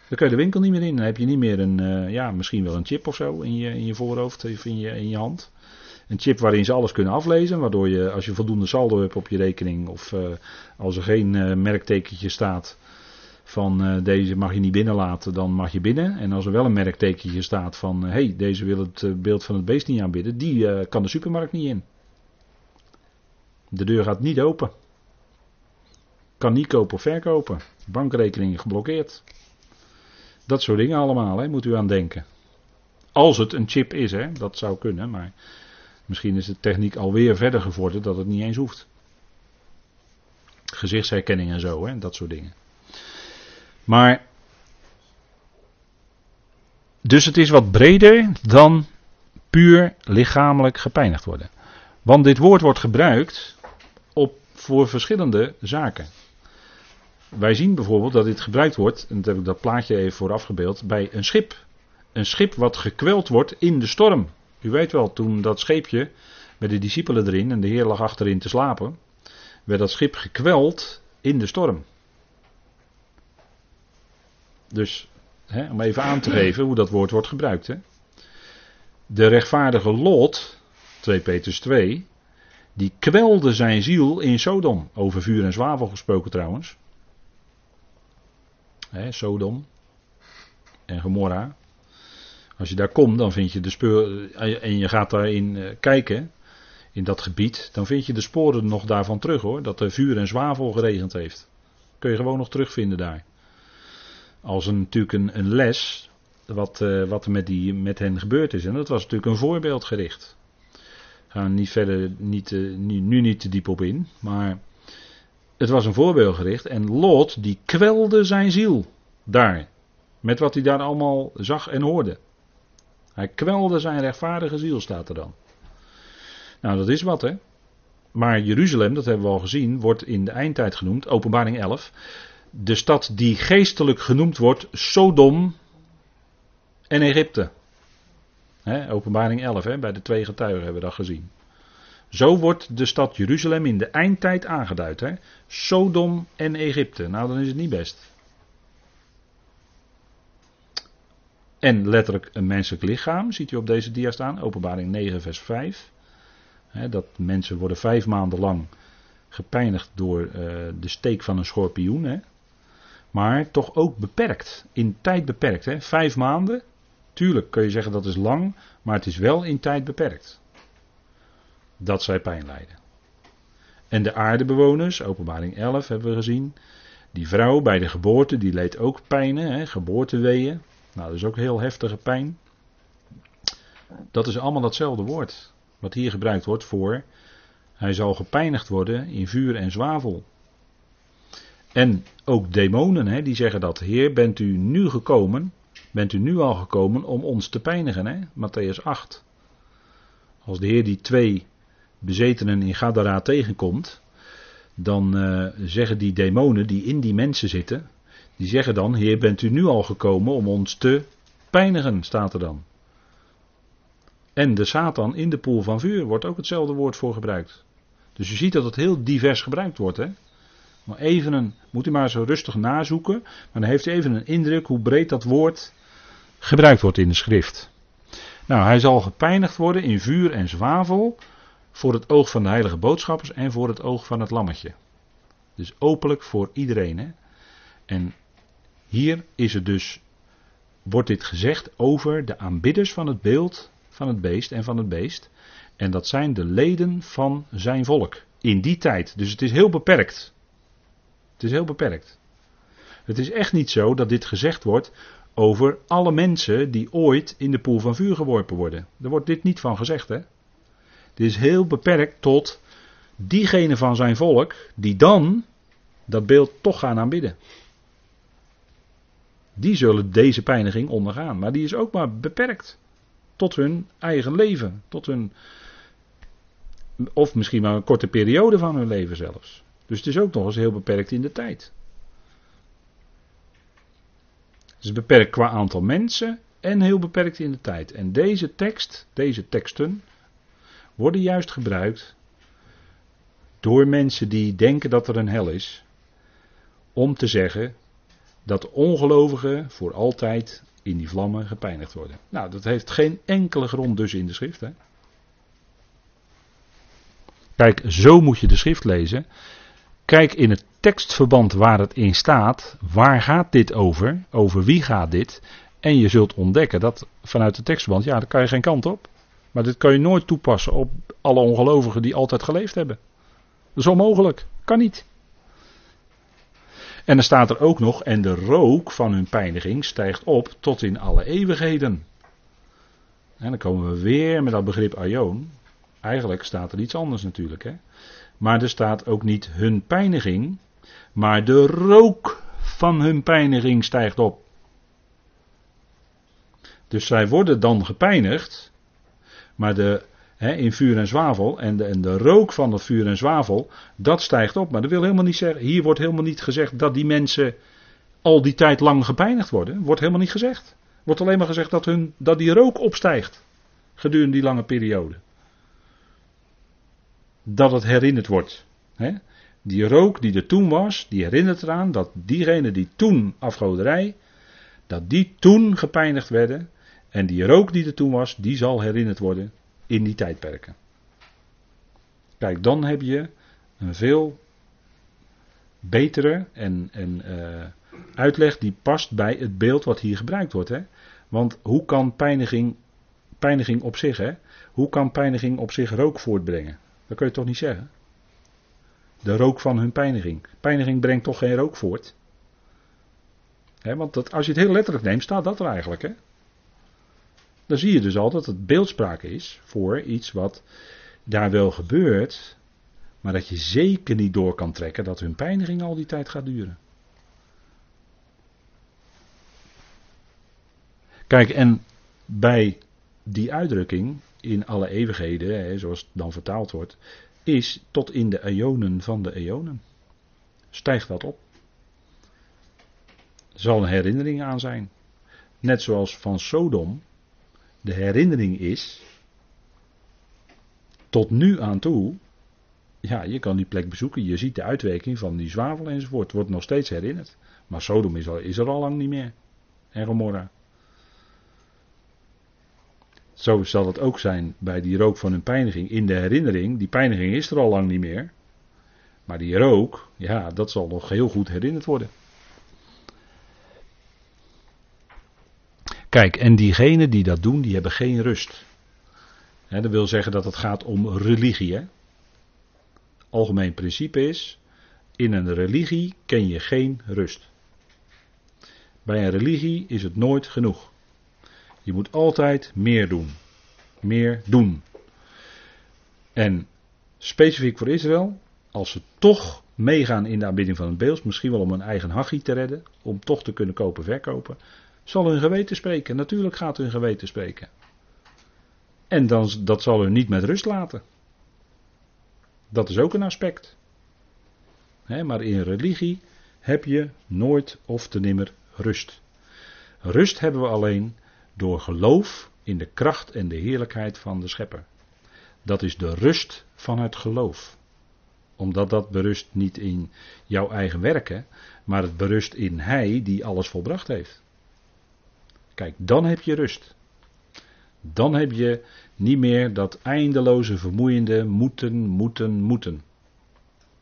Dan kun je de winkel niet meer in. Dan heb je niet meer een, uh, ja, misschien wel een chip of zo in je, in je voorhoofd of in je, in je hand. Een chip waarin ze alles kunnen aflezen, waardoor je als je voldoende saldo hebt op je rekening of uh, als er geen uh, merktekentje staat van deze mag je niet binnenlaten, dan mag je binnen. En als er wel een merktekentje staat van hé, hey, deze wil het beeld van het beest niet aanbidden, die kan de supermarkt niet in. De deur gaat niet open. Kan niet kopen of verkopen. Bankrekening geblokkeerd. Dat soort dingen allemaal, hè, moet u aan denken. Als het een chip is, hè, dat zou kunnen, maar misschien is de techniek alweer verder gevorderd dat het niet eens hoeft. Gezichtsherkenning en zo, hè, dat soort dingen. Maar, dus het is wat breder dan puur lichamelijk gepijnigd worden. Want dit woord wordt gebruikt op, voor verschillende zaken. Wij zien bijvoorbeeld dat dit gebruikt wordt, en dat heb ik dat plaatje even voor afgebeeld, bij een schip. Een schip wat gekweld wordt in de storm. U weet wel, toen dat scheepje met de discipelen erin en de Heer lag achterin te slapen, werd dat schip gekweld in de storm. Dus, hè, om even aan te geven hoe dat woord wordt gebruikt. Hè. De rechtvaardige Lot, 2 Petrus 2, die kwelde zijn ziel in Sodom. Over vuur en zwavel gesproken trouwens. Hè, Sodom en Gomorra. Als je daar komt, dan vind je de speur. En je gaat daarin eh, kijken, in dat gebied, dan vind je de sporen nog daarvan terug hoor. Dat er vuur en zwavel geregend heeft. Kun je gewoon nog terugvinden daar. Als een, natuurlijk een, les, wat, uh, wat er met, die, met hen gebeurd is. En dat was natuurlijk een voorbeeldgericht. Gaan niet verder, niet, uh, nu, nu niet te diep op in. Maar het was een voorbeeldgericht. En Lot, die kwelde zijn ziel daar. Met wat hij daar allemaal zag en hoorde. Hij kwelde zijn rechtvaardige ziel, staat er dan. Nou, dat is wat, hè. Maar Jeruzalem, dat hebben we al gezien, wordt in de eindtijd genoemd, openbaring 11. De stad die geestelijk genoemd wordt, Sodom en Egypte. Openbaring 11, he, bij de twee getuigen hebben we dat gezien. Zo wordt de stad Jeruzalem in de eindtijd aangeduid. He. Sodom en Egypte. Nou, dan is het niet best. En letterlijk een menselijk lichaam, ziet u op deze dia staan, openbaring 9, vers 5. dat mensen worden vijf maanden lang gepijnigd door uh, de steek van een schorpioen. Maar toch ook beperkt, in tijd beperkt. Hè? Vijf maanden, tuurlijk kun je zeggen dat is lang, maar het is wel in tijd beperkt. Dat zij pijn lijden. En de aardebewoners, openbaring 11 hebben we gezien. Die vrouw bij de geboorte, die leed ook pijnen, hè, geboorteweeën. Nou, dat is ook heel heftige pijn. Dat is allemaal datzelfde woord. Wat hier gebruikt wordt voor. Hij zal gepijnigd worden in vuur en zwavel. En ook demonen, hè, die zeggen dat. Heer, bent u nu gekomen? Bent u nu al gekomen om ons te pijnigen? Hè? Matthäus 8. Als de Heer die twee bezetenen in Gadara tegenkomt. Dan uh, zeggen die demonen die in die mensen zitten. Die zeggen dan, Heer, bent u nu al gekomen om ons te pijnigen, staat er dan. En de Satan in de poel van vuur wordt ook hetzelfde woord voor gebruikt. Dus je ziet dat het heel divers gebruikt wordt. Hè? Maar even een, moet u maar zo rustig nazoeken. Maar dan heeft u even een indruk hoe breed dat woord gebruikt wordt in de schrift. Nou, hij zal gepijnigd worden in vuur en zwavel. Voor het oog van de heilige boodschappers en voor het oog van het lammetje. Dus openlijk voor iedereen. Hè? En hier is het dus, wordt dit gezegd over de aanbidders van het beeld van het beest en van het beest. En dat zijn de leden van zijn volk. In die tijd. Dus het is heel beperkt. Het is heel beperkt. Het is echt niet zo dat dit gezegd wordt over alle mensen die ooit in de poel van vuur geworpen worden. Daar wordt dit niet van gezegd, hè? Dit is heel beperkt tot diegene van zijn volk die dan dat beeld toch gaan aanbidden die zullen deze pijniging ondergaan. Maar die is ook maar beperkt tot hun eigen leven, tot hun, of misschien maar een korte periode van hun leven zelfs. Dus het is ook nog eens heel beperkt in de tijd. Het is beperkt qua aantal mensen en heel beperkt in de tijd. En deze tekst, deze teksten, worden juist gebruikt door mensen die denken dat er een hel is, om te zeggen, dat ongelovigen voor altijd in die vlammen gepijnigd worden. Nou, dat heeft geen enkele grond dus in de schrift. Hè? Kijk, zo moet je de schrift lezen. Kijk in het tekstverband waar het in staat. Waar gaat dit over? Over wie gaat dit? En je zult ontdekken dat vanuit het tekstverband, ja, daar kan je geen kant op. Maar dit kan je nooit toepassen op alle ongelovigen die altijd geleefd hebben. Dat is onmogelijk. Kan niet. En dan staat er ook nog, en de rook van hun pijniging stijgt op tot in alle eeuwigheden. En dan komen we weer met dat begrip aion. Eigenlijk staat er iets anders natuurlijk. Hè? Maar er staat ook niet hun pijniging, maar de rook van hun pijniging stijgt op. Dus zij worden dan gepijnigd, Maar de, hè, in vuur en zwavel en de, en de rook van het vuur en zwavel, dat stijgt op. Maar dat wil helemaal niet zeggen, hier wordt helemaal niet gezegd dat die mensen al die tijd lang gepijnigd worden. Wordt helemaal niet gezegd. Wordt alleen maar gezegd dat, hun, dat die rook opstijgt gedurende die lange periode. Dat het herinnerd wordt. Hè? Die rook die er toen was, die herinnert eraan dat diegenen die toen afgoderij, dat die toen gepijnigd werden. En die rook die er toen was, die zal herinnerd worden in die tijdperken. Kijk, dan heb je een veel betere en, en uh, uitleg die past bij het beeld wat hier gebruikt wordt. Hè? Want hoe kan pijniging, pijniging op zich, hè? hoe kan pijniging op zich rook voortbrengen? Dat kun je toch niet zeggen? De rook van hun pijniging. Pijniging brengt toch geen rook voort? want dat, als je het heel letterlijk neemt, staat dat er eigenlijk. Hè? Dan zie je dus al dat het beeldspraak is voor iets wat daar wel gebeurt, maar dat je zeker niet door kan trekken dat hun pijniging al die tijd gaat duren. Kijk, en bij die uitdrukking in alle eeuwigheden, hè, zoals het dan vertaald wordt, is tot in de eonen van de eonen. Stijgt dat op. Er zal een herinnering aan zijn. Net zoals van Sodom de herinnering is, tot nu aan toe, ja, je kan die plek bezoeken, je ziet de uitwerking van die zwavel enzovoort, wordt nog steeds herinnerd. Maar Sodom is, al, is er al lang niet meer. En Gomorra. Zo zal het ook zijn bij die rook van hun pijniging. In de herinnering, die pijniging is er al lang niet meer. Maar die rook, ja, dat zal nog heel goed herinnerd worden. Kijk, en diegenen die dat doen, die hebben geen rust. Dat wil zeggen dat het gaat om religie. Hè? Algemeen principe is, in een religie ken je geen rust. Bij een religie is het nooit genoeg. Je moet altijd meer doen. Meer doen. En specifiek voor Israël, als ze toch meegaan in de aanbidding van het beeld, misschien wel om een eigen hachie te redden, om toch te kunnen kopen, verkopen, zal hun geweten spreken. Natuurlijk gaat hun geweten spreken. En dan, dat zal hun niet met rust laten. Dat is ook een aspect. maar in religie heb je nooit of te nimmer rust. Rust hebben we alleen door geloof in de kracht en de heerlijkheid van de Schepper. Dat is de rust van het geloof. Omdat dat berust niet in jouw eigen werken, maar het berust in Hij die alles volbracht heeft. Kijk, dan heb je rust. Dan heb je niet meer dat eindeloze vermoeiende moeten, moeten, moeten.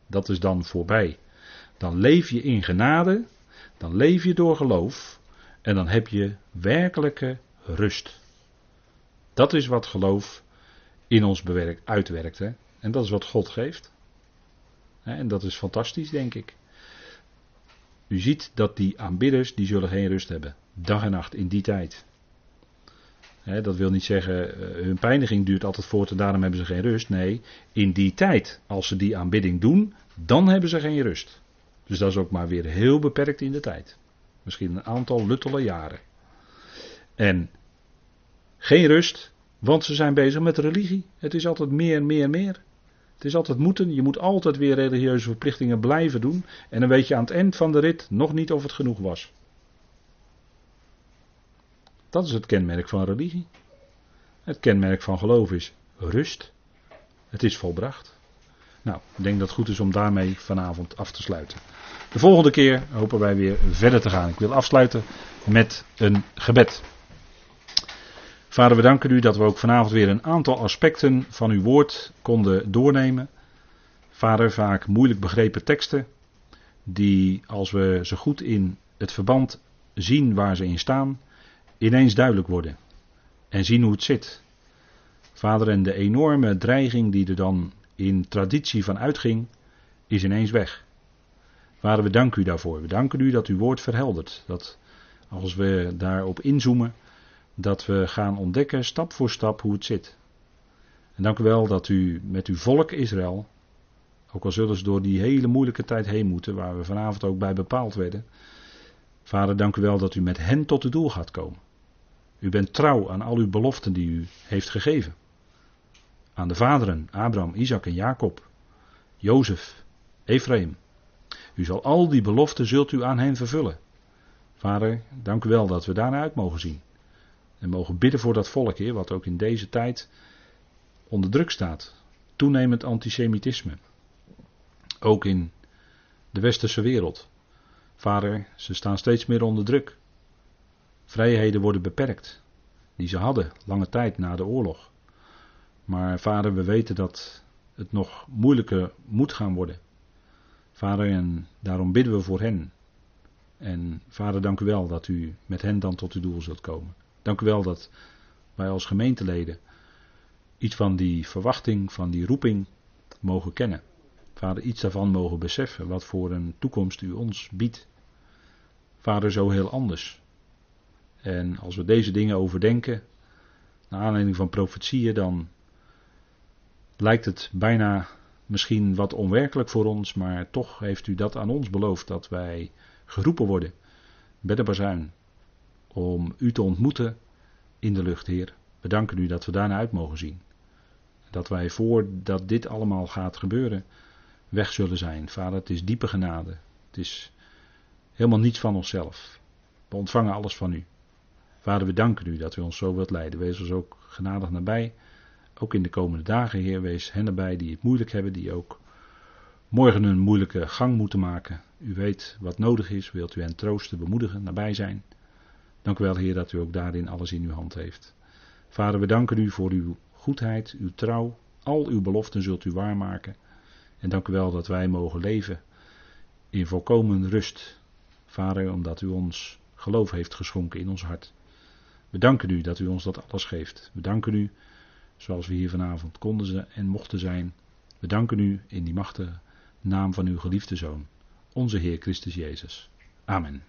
Dat is dan voorbij. Dan leef je in genade, dan leef je door geloof en dan heb je werkelijke rust. Dat is wat geloof in ons bewerkt, uitwerkt. Hè? En dat is wat God geeft. En dat is fantastisch, denk ik. U ziet dat die aanbidders, die zullen geen rust hebben. Dag en nacht in die tijd. dat wil niet zeggen, uh, hun pijniging duurt altijd voort en daarom hebben ze geen rust. Nee, in die tijd, als ze die aanbidding doen, dan hebben ze geen rust. Dus dat is ook maar weer heel beperkt in de tijd. Misschien een aantal luttele jaren. En geen rust, want ze zijn bezig met religie. Het is altijd meer, meer, meer. Het is altijd moeten. Je moet altijd weer religieuze verplichtingen blijven doen. En dan weet je aan het eind van de rit nog niet of het genoeg was. Dat is het kenmerk van religie. Het kenmerk van geloof is rust. Het is volbracht. Nou, ik denk dat het goed is om daarmee vanavond af te sluiten. De volgende keer hopen wij weer verder te gaan. Ik wil afsluiten met een gebed. Vader, we danken u dat we ook vanavond weer een aantal aspecten van uw woord konden doornemen. Vader, vaak moeilijk begrepen teksten, die als we ze goed in het verband zien waar ze in staan, ineens duidelijk worden. En zien hoe het zit. Vader, en de enorme dreiging die er dan in traditie van uitging, is ineens weg. Vader, we danken u daarvoor. We danken u dat uw woord verheldert. Dat als we daarop inzoomen, dat we gaan ontdekken stap voor stap hoe het zit. En dank u wel dat u met uw volk Israël, ook al zullen ze door die hele moeilijke tijd heen moeten, waar we vanavond ook bij bepaald werden. Vader, dank u wel dat u met hen tot het doel gaat komen. U bent trouw aan al uw beloften die u heeft gegeven. aan de vaderen, Abraham, Isaac en Jacob, Jozef, Ephraim. U zal al die beloften zult u aan hen vervullen. Vader, dank u wel dat we daarna uit mogen zien. En mogen bidden voor dat volk, Heer, wat ook in deze tijd onder druk staat. Toenemend antisemitisme. Ook in de westerse wereld. Vader, ze staan steeds meer onder druk. Vrijheden worden beperkt. Die ze hadden lange tijd na de oorlog. Maar vader, we weten dat het nog moeilijker moet gaan worden. Vader, en daarom bidden we voor hen. En vader, dank u wel dat u met hen dan tot uw doel zult komen. Dank u wel dat wij als gemeenteleden iets van die verwachting, van die roeping mogen kennen. Vader, iets daarvan mogen beseffen, wat voor een toekomst u ons biedt. Vader, zo heel anders. En als we deze dingen overdenken, naar aanleiding van profetieën, dan lijkt het bijna misschien wat onwerkelijk voor ons, maar toch heeft u dat aan ons beloofd dat wij geroepen worden bij de bazuin om u te ontmoeten in de lucht, Heer. We danken u dat we daarna uit mogen zien. Dat wij voordat dit allemaal gaat gebeuren, weg zullen zijn. Vader, het is diepe genade. Het is helemaal niets van onszelf. We ontvangen alles van u. Vader, we danken u dat u ons zo wilt leiden. Wees ons ook genadig nabij. Ook in de komende dagen, Heer, wees hen erbij die het moeilijk hebben, die ook morgen een moeilijke gang moeten maken. U weet wat nodig is, wilt u hen troosten, bemoedigen, nabij zijn. Dank u wel, Heer, dat u ook daarin alles in uw hand heeft. Vader, we danken u voor uw goedheid, uw trouw. Al uw beloften zult u waarmaken. En dank u wel dat wij mogen leven in volkomen rust. Vader, omdat u ons geloof heeft geschonken in ons hart. We danken u dat u ons dat alles geeft. We danken u, zoals we hier vanavond konden en mochten zijn. We danken u in die machtige naam van uw geliefde Zoon, onze Heer Christus Jezus. Amen.